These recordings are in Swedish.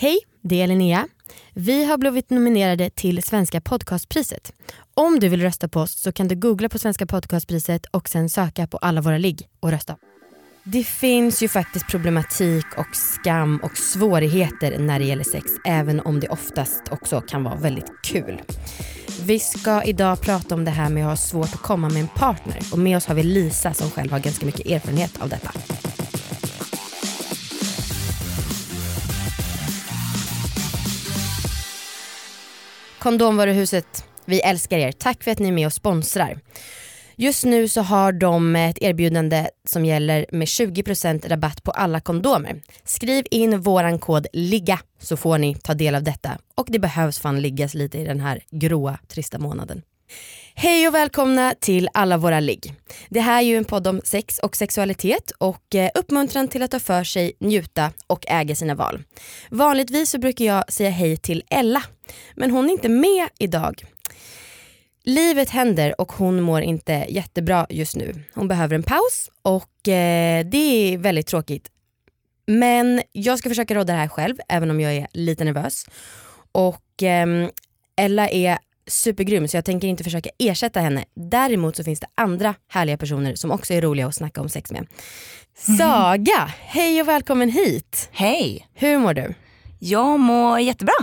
Hej, det är Linnea. Vi har blivit nominerade till Svenska podcastpriset. Om du vill rösta på oss så kan du googla på Svenska podcastpriset och sen söka på alla våra ligg och rösta. Det finns ju faktiskt problematik och skam och svårigheter när det gäller sex även om det oftast också kan vara väldigt kul. Vi ska idag prata om det här med att ha svårt att komma med en partner och med oss har vi Lisa som själv har ganska mycket erfarenhet av detta. Kondomvaruhuset, vi älskar er. Tack för att ni är med och sponsrar. Just nu så har de ett erbjudande som gäller med 20% rabatt på alla kondomer. Skriv in våran kod LIGGA så får ni ta del av detta. Och det behövs fan liggas lite i den här gråa, trista månaden. Hej och välkomna till alla våra ligg. Det här är ju en podd om sex och sexualitet och eh, uppmuntran till att ta för sig, njuta och äga sina val. Vanligtvis så brukar jag säga hej till Ella, men hon är inte med idag. Livet händer och hon mår inte jättebra just nu. Hon behöver en paus och eh, det är väldigt tråkigt. Men jag ska försöka råda det här själv även om jag är lite nervös. Och eh, Ella är supergrym så jag tänker inte försöka ersätta henne. Däremot så finns det andra härliga personer som också är roliga att snacka om sex med. Saga, hej och välkommen hit. Hej! Hur mår du? Jag mår jättebra.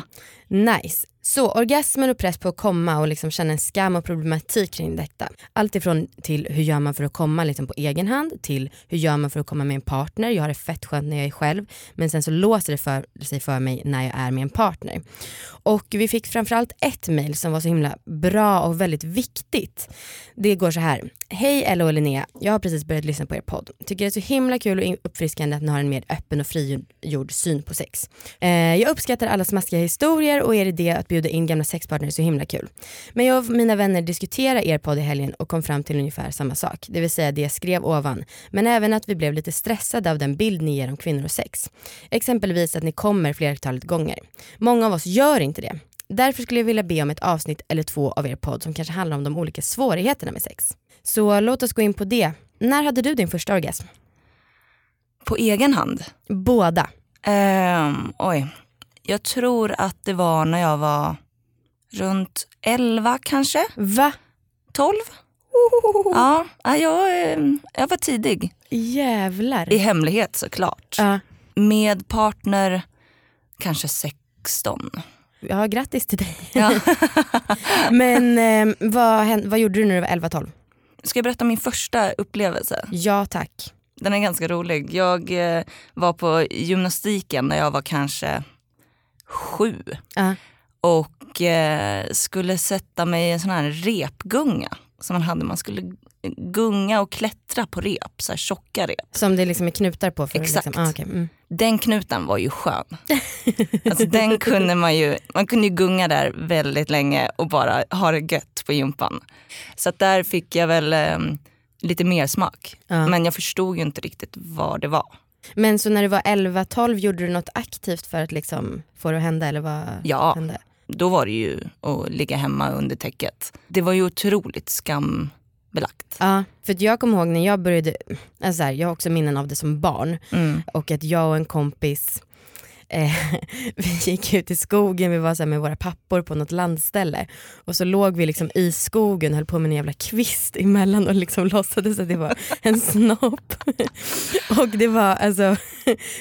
Nice. Så orgasmen och press på att komma och liksom känna en skam och problematik kring detta. Allt ifrån till hur gör man för att komma liksom på egen hand till hur gör man för att komma med en partner. Jag har det fett skönt när jag är själv men sen så låser det för, sig för mig när jag är med en partner. Och vi fick framförallt ett mail som var så himla bra och väldigt viktigt. Det går så här. Hej Ella och Linnea, jag har precis börjat lyssna på er podd. Tycker det är så himla kul och uppfriskande att ni har en mer öppen och frigjord syn på sex. Eh, jag uppskattar alla smaskiga historier och er idé att bjuda in gamla sexpartner är så himla kul. Men jag och mina vänner diskuterade er podd i helgen och kom fram till ungefär samma sak. Det vill säga det jag skrev ovan. Men även att vi blev lite stressade av den bild ni ger om kvinnor och sex. Exempelvis att ni kommer flertalet gånger. Många av oss gör inte det. Därför skulle jag vilja be om ett avsnitt eller två av er podd som kanske handlar om de olika svårigheterna med sex. Så låt oss gå in på det. När hade du din första orgasm? På egen hand? Båda. Um, oj. Jag tror att det var när jag var runt 11 kanske. Va? 12? Ja, jag, ehm, jag var tidig. Jävlar. I hemlighet såklart. Ja. Med partner kanske 16. Ja, grattis till dig. Ja. Men eh, vad, vad gjorde du när du var 11-12? Ska jag berätta min första upplevelse? Ja tack. Den är ganska rolig. Jag eh, var på gymnastiken när jag var kanske sju. Uh. Och eh, skulle sätta mig i en sån här repgunga som man hade. Man skulle gunga och klättra på rep, så här tjocka rep. Som det liksom är knutar på? För Exakt. Liksom, ah, okay. mm. Den knuten var ju skön. alltså den kunde man ju, man kunde ju gunga där väldigt länge och bara ha det gött på gympan. Så att där fick jag väl eh, lite mer smak. Ja. Men jag förstod ju inte riktigt vad det var. Men så när du var 11-12 gjorde du något aktivt för att liksom få det att hända eller vad Ja. hände? Då var det ju att ligga hemma under täcket. Det var ju otroligt skambelagt. Ja, för jag kommer ihåg när jag började, alltså här, jag har också minnen av det som barn Mm. och att jag och en kompis eh, vi gick ut i skogen, vi var så här med våra pappor på något landställe och så låg vi liksom i skogen och höll på med en jävla kvist emellan och liksom låtsades att det var en snopp. och det var alltså,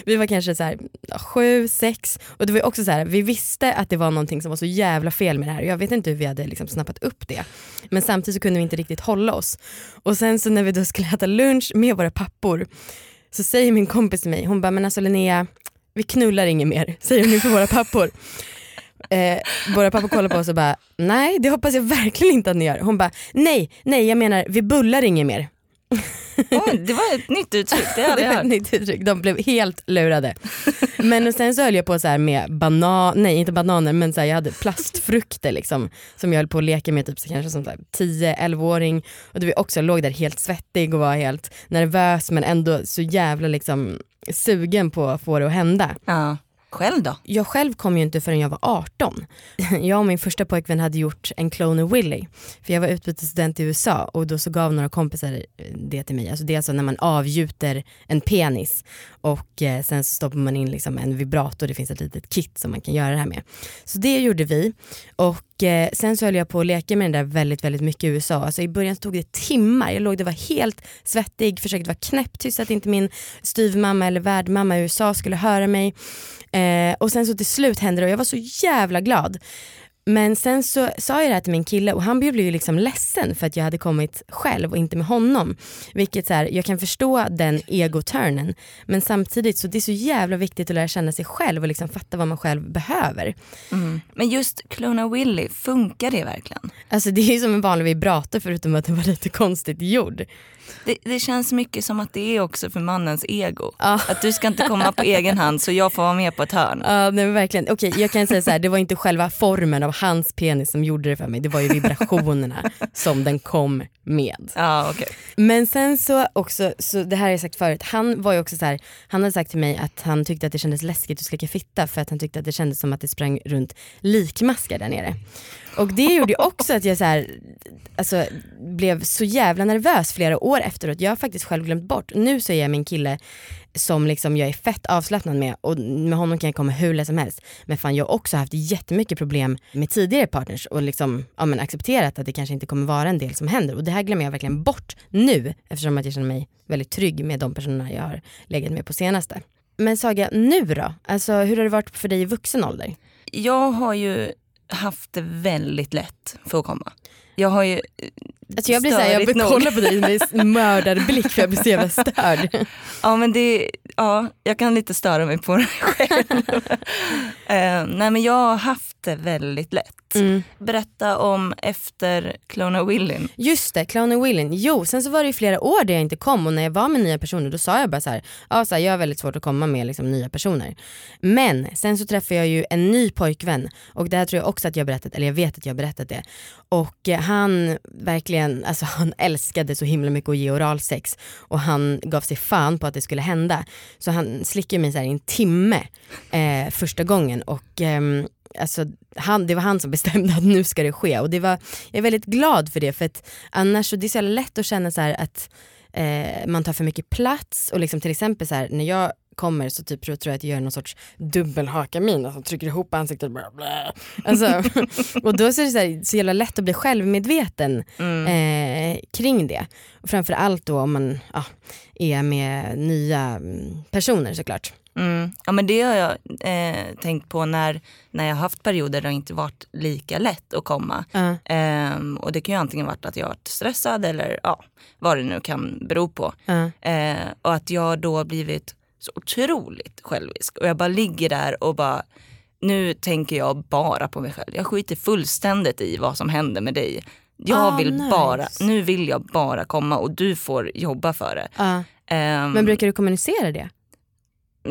vi var kanske så här sju, sex och det var också så här, vi visste att det var någonting som var så jävla fel med det här jag vet inte hur vi hade liksom snappat upp det. Men samtidigt så kunde vi inte riktigt hålla oss. Och sen så när vi då skulle äta lunch med våra pappor så säger min kompis till mig, hon bara men alltså Linnea vi knullar inget mer, säger hon inför våra pappor. Eh, våra pappor kollar på oss och bara, nej det hoppas jag verkligen inte att ni gör. Hon bara, nej, nej jag menar vi bullar inget mer. Oj, det var ett nytt uttryck, det hade jag hört. nytt uttryck, de blev helt lurade. Men och sen så höll jag på så här med banan, nej inte bananer men så här, jag hade plastfrukter liksom som jag höll på att leka med typ så kanske som 10-11-åring och då vi också låg där helt svettig och var helt nervös men ändå så jävla liksom sugen på att få det att hända. Ja. Själv då? Jag själv kom ju inte förrän jag var 18. Jag och min första pojkvän hade gjort en Clone Willy. För jag var utbytesstudent i USA och då så gav några kompisar det till mig. Alltså det är alltså när man avgjuter en penis och eh, sen så stoppar man in liksom en vibrator, det finns ett litet kit som man kan göra det här med. Så det gjorde vi och eh, sen så höll jag på att leka med den där väldigt, väldigt mycket i USA. Alltså i början tog det timmar, jag låg där var helt svettig, försökte vara knäpptyst så att inte min styvmamma eller värdmamma i USA skulle höra mig. Eh, och sen så till slut hände det och jag var så jävla glad. Men sen så sa jag det här till min kille och han blev ju liksom ledsen för att jag hade kommit själv och inte med honom. Vilket så här, jag kan förstå den egoturnen men samtidigt så det är så jävla viktigt att lära känna sig själv och liksom fatta vad man själv behöver. Mm. Men just Clona Willy, funkar det verkligen? Alltså det är ju som en vanlig vibrator förutom att den var lite konstigt gjord. Det, det, känns mycket som att det är också för mannens ego. Ah. Att du ska inte komma på egen hand så jag får vara med på ett hörn. Ja nej, verkligen. Okej jag kan säga så här, det var inte själva formen av hans penis som gjorde det för mig, det var ju vibrationerna som den kom med. Ah, okay. Men sen så också, så det här har jag sagt förut, han var ju också så här, han hade sagt till mig att han tyckte att det kändes läskigt att slicka fitta för att han tyckte att det kändes som att det sprang runt likmaskar där nere. Och det gjorde ju också att jag så här, alltså, blev så jävla nervös flera år efteråt. Jag har faktiskt själv glömt bort. Nu så är jag min kille som liksom jag är fett avslappnad med och med honom kan jag komma hur lätt som helst. Men fan jag har också haft jättemycket problem med tidigare partners och liksom, ja, men accepterat att det kanske inte kommer vara en del som händer. Och det här glömmer jag verkligen bort nu eftersom att jag känner mig väldigt trygg med de personerna jag har legat med på senaste. Men Saga, nu då? Alltså hur har det varit för dig i vuxen ålder? Jag har ju haft det väldigt lätt för att komma. Jag har ju Alltså jag blir såhär, jag nog. kolla på dig med mördarblick för jag blir så jävla störd. Ja men det, ja jag kan lite störa mig på det själv. uh, nej men jag har haft det väldigt lätt. Mm. Berätta om efter Clona Willin. Just det, Clona Willin. Jo, sen så var det ju flera år där jag inte kom och när jag var med nya personer då sa jag bara så här, ja så här, jag har väldigt svårt att komma med liksom, nya personer. Men sen så träffade jag ju en ny pojkvän och det här tror jag också att jag berättat, eller jag vet att jag berättat det. Och eh, han verkligen, alltså han älskade så himla mycket att ge oralsex och han gav sig fan på att det skulle hända. Så han slickade mig så i en timme eh, första gången och eh, alltså, han, det var han som bestämde att nu ska det ske och det var, jag är väldigt glad för det för att annars så det är så lätt att känna så att eh, man tar för mycket plats och liksom till exempel så här, när jag kommer så typ tror jag att jag gör någon sorts dubbelhakamin, alltså trycker ihop ansiktet bla bla. Alltså, och då är det så, här, så jävla lätt att bli självmedveten mm. eh, kring det. Och framförallt då om man ja, är med nya mm, personer såklart. Mm. Ja men det har jag eh, tänkt på när, när jag haft perioder där det inte varit lika lätt att komma. Uh. Eh, och det kan ju antingen varit att jag varit stressad eller ja, vad det nu kan bero på. Uh. Eh, och att jag då blivit så otroligt självisk. Och jag bara ligger där och bara, nu tänker jag bara på mig själv. Jag skiter fullständigt i vad som händer med dig. Jag ah, vill nice. bara, nu vill jag bara komma och du får jobba för det. Uh. Um, Men brukar du kommunicera det?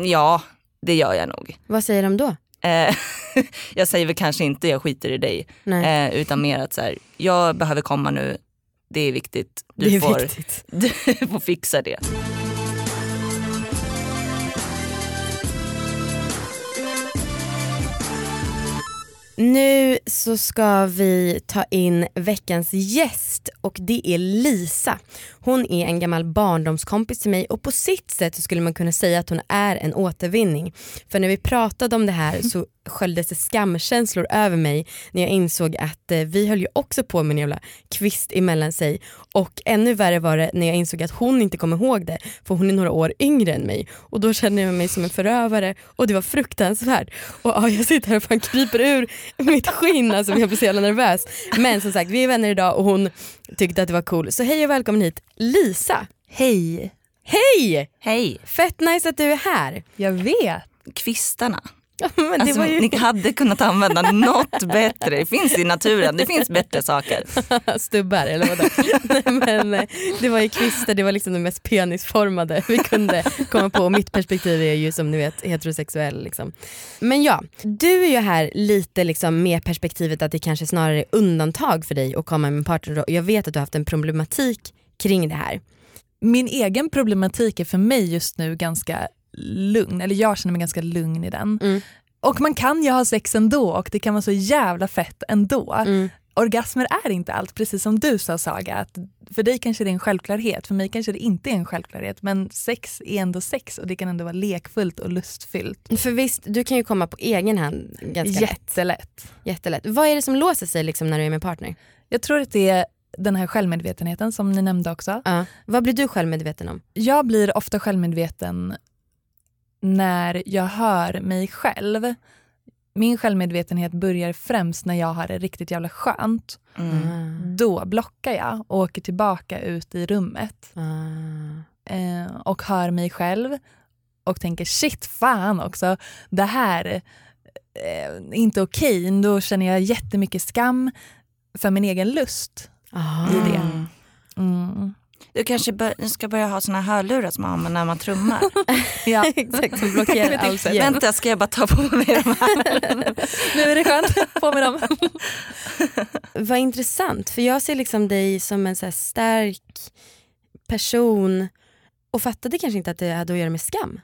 Ja, det gör jag nog. Vad säger de då? Eh, jag säger väl kanske inte jag skiter i dig. Eh, utan mer att så här, jag behöver komma nu, det är viktigt. Du, det är får, viktigt. du får fixa det. Nu så ska vi ta in veckans gäst och det är Lisa. Hon är en gammal barndomskompis till mig och på sitt sätt skulle man kunna säga att hon är en återvinning. För när vi pratade om det här så sköljdes det skamkänslor över mig när jag insåg att eh, vi höll ju också på med en jävla kvist emellan sig och ännu värre var det när jag insåg att hon inte kom ihåg det för hon är några år yngre än mig och då kände jag mig som en förövare och det var fruktansvärt. Och ja, jag sitter här och fan kryper ur mitt skinn alltså jag blir så jävla nervös. Men som sagt vi är vänner idag och hon tyckte att det var cool. Så hej och välkommen hit Lisa. Hej. Hej! Hej. Fett nice att du är här. Jag vet. Kvistarna. Ja, alltså, ju... Ni hade kunnat använda något bättre. Det finns i naturen, det finns bättre saker. Stubbar eller vadå? men, eh, det var ju kvistar, det var liksom det mest penisformade vi kunde komma på. Och mitt perspektiv är ju som ni vet heterosexuell. Liksom. Men ja, du är ju här lite liksom med perspektivet att det kanske snarare är undantag för dig att komma med en partner. Jag vet att du har haft en problematik kring det här. Min egen problematik är för mig just nu ganska lugn, eller jag känner mig ganska lugn i den. Mm. Och man kan ju ha sex ändå och det kan vara så jävla fett ändå. Mm. Orgasmer är inte allt, precis som du sa Saga. Att för dig kanske det är en självklarhet, för mig kanske det inte är en självklarhet. Men sex är ändå sex och det kan ändå vara lekfullt och lustfyllt. För visst, du kan ju komma på egen hand ganska lätt. Jättelätt. Jättelätt. Vad är det som låser sig liksom när du är med partner? Jag tror att det är den här självmedvetenheten som ni nämnde också. Ja. Vad blir du själv medveten om? Jag blir ofta självmedveten när jag hör mig själv. Min självmedvetenhet börjar främst när jag har det riktigt jävla skönt. Mm. Då blockar jag och åker tillbaka ut i rummet eh, och hör mig själv och tänker shit fan också, det här eh, är inte okej. Då känner jag jättemycket skam för min egen lust. Ah. I det. Mm. Du kanske bör, ska börja ha såna hörlurar som man har när man trummar. Ja. Exakt, som blockerar allt ljud. Vänta, ska jag bara ta på mig de här? nu är det skönt, på med dem. Vad intressant, för jag ser liksom dig som en så stark person och fattade kanske inte att det hade att göra med skam.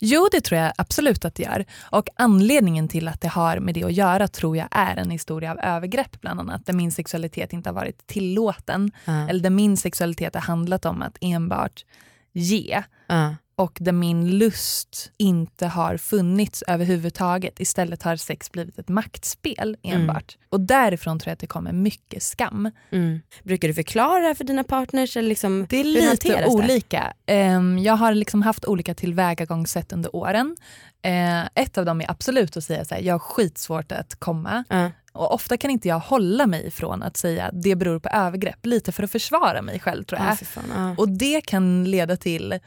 Jo, det tror jag absolut att det gör. Och anledningen till att det har med det att göra tror jag är en historia av övergrepp bland annat, där min sexualitet inte har varit tillåten. Ja. Eller där min sexualitet har handlat om att enbart ge. Ja. Och där min lust inte har funnits överhuvudtaget. Istället har sex blivit ett maktspel enbart. Och därifrån tror jag att det kommer mycket skam. Mm. Brukar du förklara för dina partners? Eller liksom, Det är lite olika. Ehm, jag har liksom haft olika tillvägagångssätt under åren. Eh, ett av dem är absolut att säga så här, jag har skitsvårt att komma. Ja. Och ofta kan inte jag hålla mig ifrån att säga det beror på övergrepp, lite för att försvara mig själv tror jag. Ja, fy fan. Och det kan leda till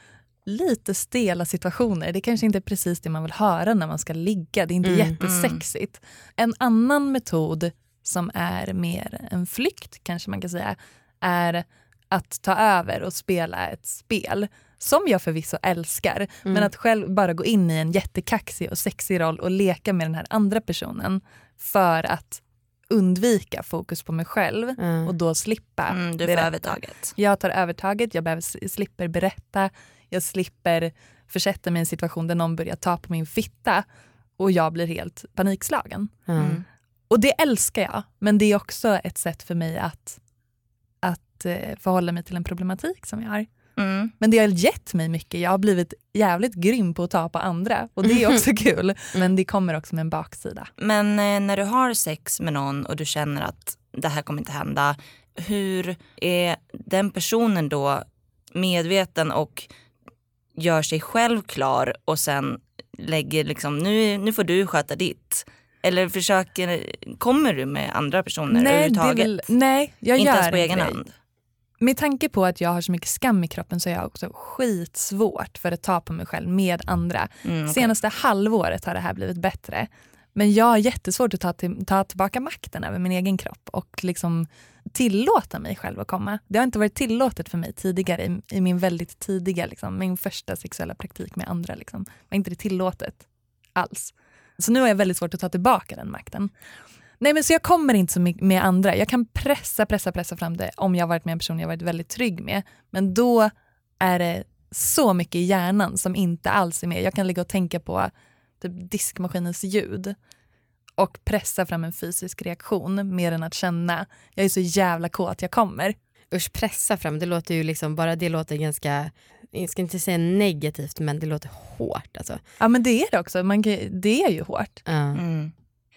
lite stela situationer. Det kanske inte är precis det man vill höra när man ska ligga. Det är inte Mm, jättesexigt. En annan metod som är mer en flykt kanske man kan säga är att ta över och spela ett spel som jag förvisso älskar. Men att själv bara gå in i en jättekaxig och sexig roll och leka med den här andra personen för att undvika fokus på mig själv Ja. och då slippa Mm, du får berätta. övertaget. Jag tar övertaget, jag behöver, slipper berätta, jag slipper försätta mig i en situation där någon börjar ta på min fitta och jag blir helt panikslagen. Ja. Mm. Och det älskar jag, men det är också ett sätt för mig att, att eh, förhålla mig till en problematik som jag har. Mm. Men det har gett mig mycket. Jag har blivit jävligt grym på att ta på andra och det är också kul. Men det kommer också med en baksida. Men eh, när du har sex med någon och du känner att det här kommer inte hända. Hur är den personen då medveten och gör sig själv klar och sen lägger liksom nu, nu får du sköta ditt. Eller försöker, kommer du med andra personer Nej, överhuvudtaget? väl, nej, jag inte gör ens på egen det. hand? Med tanke på att jag har så mycket skam i kroppen så är jag också skitsvårt för att ta på mig själv med andra. Mm, okej. Senaste halvåret har det här blivit bättre. Men jag har jättesvårt att ta, till, ta tillbaka makten över min egen kropp och liksom tillåta mig själv att komma. Det har inte varit tillåtet för mig tidigare i, i min väldigt tidiga, liksom, min första sexuella praktik med andra. Liksom. var inte det tillåtet alls. Så nu har jag väldigt svårt att ta tillbaka den makten. Nej men så jag kommer inte så mycket med andra. Jag kan pressa, pressa, pressa fram det om jag har varit med en person jag varit väldigt trygg med. Men då är det så mycket i hjärnan som inte alls är med. Jag kan ligga och tänka på typ diskmaskinens ljud och pressa fram en fysisk reaktion mer än att känna jag är så jävla kåt jag kommer. Usch, pressa fram, det låter ju liksom, bara det låter ganska, jag ska inte säga negativt men det låter hårt alltså. Ja men det är det också, Man kan, det är ju hårt. Ja. Mm.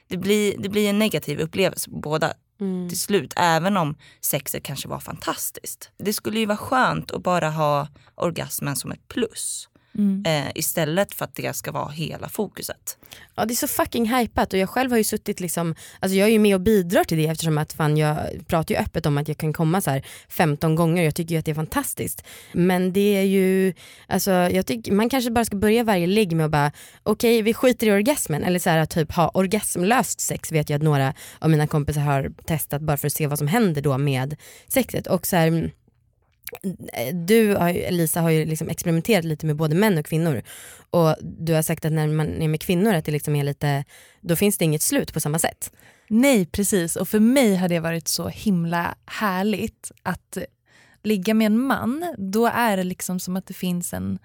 Det, blir, det blir en negativ upplevelse på båda Mm. till slut. Även om sexet kanske var fantastiskt. Det skulle ju vara skönt att bara ha orgasmen som ett plus. Eh, istället för att det ska vara hela fokuset. Ja det är så fucking hypat. Och jag själv har ju suttit liksom, alltså jag är ju med och bidrar till det eftersom att fan jag pratar ju öppet om att jag kan komma så här 15 gånger. Jag tycker ju att det är fantastiskt. Men det är ju, alltså jag tycker man kanske bara ska börja varje ligg med att bara okej vi skiter i orgasmen. Eller så här typ ha orgasmlöst sex vet jag att några av mina kompisar har testat bara för att se vad som händer då med sexet. Och så här, du har ju, Lisa har ju liksom experimenterat lite med både män och kvinnor och du har sagt att när man är med kvinnor att det liksom är lite, då finns det inget slut på samma sätt. Nej precis och för mig har det varit så himla härligt att ligga med en man. Då är det liksom som att det finns en,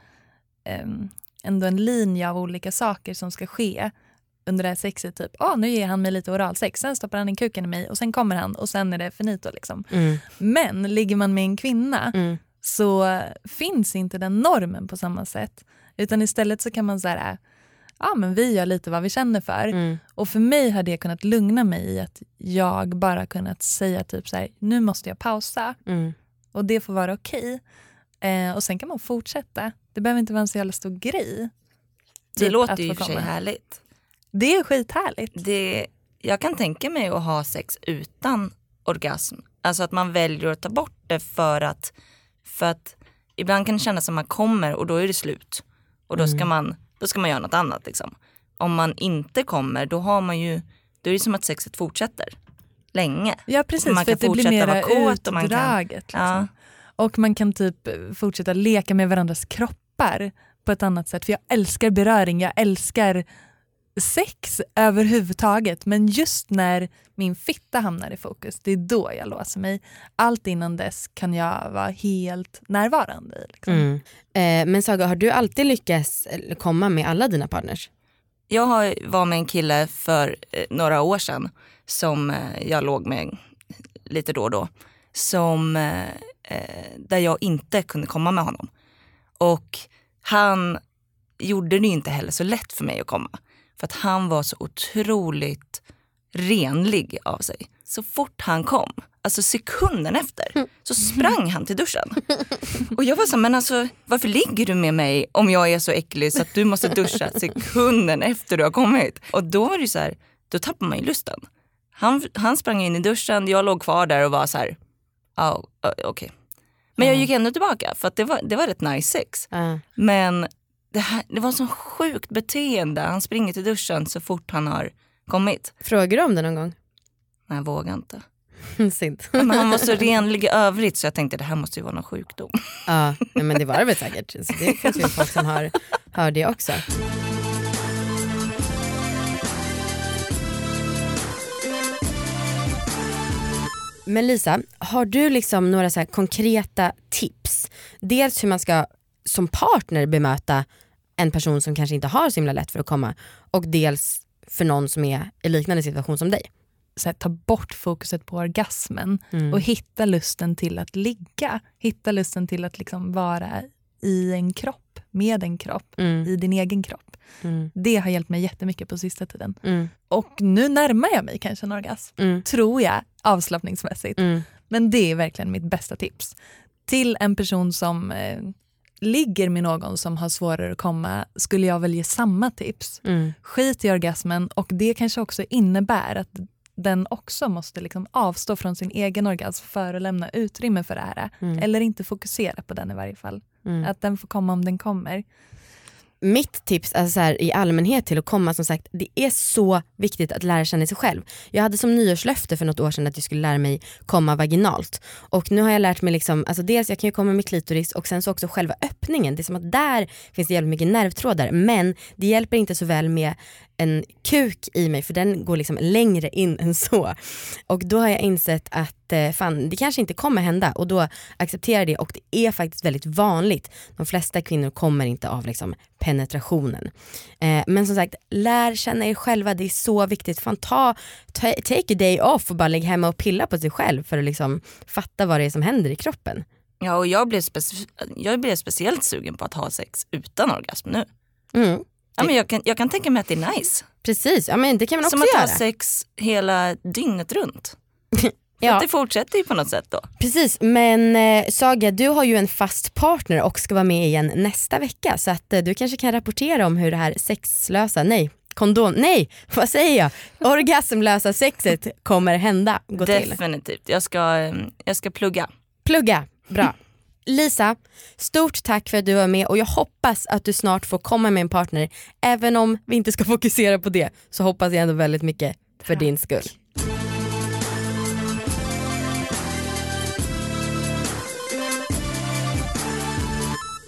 ändå en linje av olika saker som ska ske under det här sexet. Typ, oh, nu ger han mig lite oralsex, sen stoppar han in kuken i mig och sen kommer han och sen är det finito. Liksom. Mm. Men ligger man med en kvinna Mm. så finns inte den normen på samma sätt. Utan istället så kan man säga, ja men vi gör lite vad vi känner för. Mm. Och för mig har det kunnat lugna mig i att jag bara kunnat säga typ så här, nu måste jag pausa Mm. och det får vara okej. Eh, och sen kan man fortsätta. Det behöver inte vara en så jävla stor grej. Det Typ låter ju i och för sig härligt. Det är skithärligt. Det, jag kan tänka mig att ha sex utan orgasm. Alltså att man väljer att ta bort det för att, för att ibland kan det kännas som att man kommer och då är det slut. Och då ska, man, då ska man göra något annat. Liksom. Om man inte kommer då har man ju, då är det som att sexet fortsätter länge. Ja precis, Man för kan att det blir mera kåt och man kan- utdraget. Liksom. Ja. Och man kan typ fortsätta leka med varandras kroppar på ett annat sätt. För jag älskar beröring, jag älskar sex överhuvudtaget. Men just när min fitta hamnar i fokus, det är då jag låser mig. Allt innan dess kan jag vara helt närvarande i. Liksom. Mm. Eh, men Saga, har du alltid lyckats komma med alla dina partners? Jag har, var med en kille för eh, några år sedan som eh, jag låg med lite då och då. Som, eh, eh, där jag inte kunde komma med honom. Och han gjorde det inte heller så lätt för mig att komma. För att han var så otroligt renlig av sig. Så fort han kom, alltså sekunden efter, så sprang han till duschen. Och jag var så men alltså varför ligger du med mig om jag är så äcklig så att du måste duscha sekunden efter du har kommit? Och då var det så här, då tappar man ju lusten. Han, han sprang in i duschen, jag låg kvar där och var så här, ja oh, okej. Men jag gick ändå tillbaka för att det var, det var rätt nice sex. Uh. Men det, här, det var så sjukt beteende. Han springer till duschen så fort han har kommit. Frågar du om det någon gång? Nej, jag vågar inte. Synd. Men han var så renlig i övrigt så jag tänkte det här måste ju vara någon sjukdom. Ja, men det var det väl säkert. Så det finns ju folk som har, har det också. Men Lisa, har du liksom några så konkreta tips? Dels hur man ska som partner bemöta en person som kanske inte har så himla lätt för att komma och dels för någon som är i liknande situation som dig. Så här, ta bort fokuset på orgasmen Mm. och hitta lusten till att ligga. Hitta lusten till att liksom vara i en kropp, med en kropp, Mm. i din egen kropp. Mm. Det har hjälpt mig jättemycket på sista tiden. Mm. Och nu närmar jag mig kanske en orgasm, Mm. tror jag, avslappningsmässigt. Mm. Men det är verkligen mitt bästa tips. Till en person som eh, ligger med någon som har svårare att komma skulle jag väl ge samma tips. Mm. Skit i orgasmen och det kanske också innebär att den också måste liksom avstå från sin egen orgasm för att lämna utrymme för det här. Mm. Eller inte fokusera på den i varje fall. Mm. Att den får komma om den kommer mitt tips alltså så här, i allmänhet till att komma, som sagt, det är så viktigt att lära känna sig själv. Jag hade som nyårslöfte för något år sedan att jag skulle lära mig komma vaginalt. Och nu har jag lärt mig, liksom, alltså dels jag kan ju komma med klitoris och sen så också själva öppningen. Det är som att där finns det jävligt mycket nervtrådar men det hjälper inte så väl med en kuk i mig för den går liksom längre in än så. Och då har jag insett att eh, fan, det kanske inte kommer hända och då accepterar jag det och det är faktiskt väldigt vanligt. De flesta kvinnor kommer inte av liksom, penetrationen. Eh, men som sagt, lär känna er själva, det är så viktigt. Fan, ta, ta, take a day off och bara lägga hemma och pilla på sig själv för att liksom, fatta vad det är som händer i kroppen. Ja, och jag blev, speci- jag blev speciellt sugen på att ha sex utan orgasm nu. Mm. Ja, men jag, kan, jag kan tänka mig att det är nice. Precis, ja, men det kan man också Som att göra. ha sex hela dygnet runt. Ja. Det fortsätter ju på något sätt då. Precis, men eh, Saga du har ju en fast partner och ska vara med igen nästa vecka så att eh, du kanske kan rapportera om hur det här sexlösa, nej kondom, nej vad säger jag, orgasmlösa sexet kommer hända, gå till. Definitivt. Jag ska, eh, jag ska plugga. Plugga, bra. Lisa, stort tack för att du var med och jag hoppas att du snart får komma med en partner. Även om vi inte ska fokusera på det så hoppas jag ändå väldigt mycket för din skull.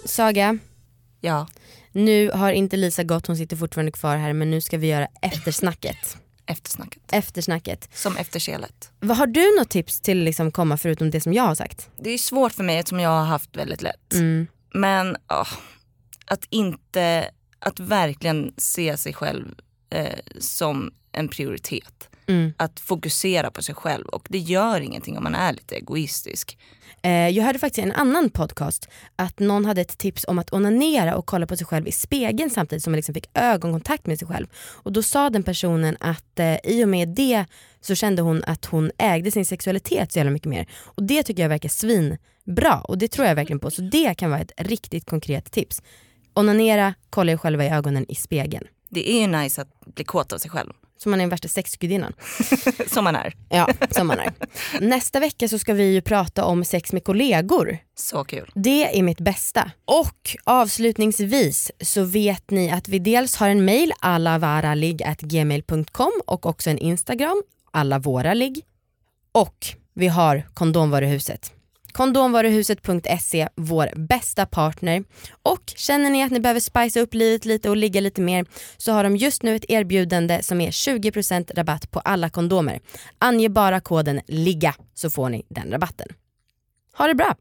Saga, Ja, nu har inte Lisa gått, hon sitter fortfarande kvar här men nu ska vi göra eftersnacket. Eftersnacket. Eftersnacket. Som efterselet. Vad Har du något tips till liksom komma förutom det som jag har sagt? Det är svårt för mig eftersom jag har haft väldigt lätt. Mm. Men åh, att inte att verkligen se sig själv eh, som en prioritet. Mm. Att fokusera på sig själv och det gör ingenting om man är lite egoistisk. Eh, jag hörde faktiskt i en annan podcast att någon hade ett tips om att onanera och kolla på sig själv i spegeln samtidigt som man liksom fick ögonkontakt med sig själv. Och då sa den personen att eh, i och med det så kände hon att hon ägde sin sexualitet så jävla mycket mer. Och det tycker jag verkar svinbra och det tror jag verkligen på. Så det kan vara ett riktigt konkret tips. Onanera, kolla er själva i ögonen i spegeln. Det är ju nice att bli kåt av sig själv. Som man är den värsta sexgudinnan. Som man är. Ja, som man är. Nästa vecka så ska vi ju prata om sex med kollegor. Så kul. Det är mitt bästa. Och avslutningsvis så vet ni att vi dels har en mail allavaraligg.gmail.com och också en Instagram, alla våra ligg. Och vi har kondomvaruhuset. Kondomvaruhuset.se, vår bästa partner. Och känner ni att ni behöver spicea upp livet lite och ligga lite mer så har de just nu ett erbjudande som är 20% rabatt på alla kondomer. Ange bara koden LIGGA så får ni den rabatten. Ha det bra!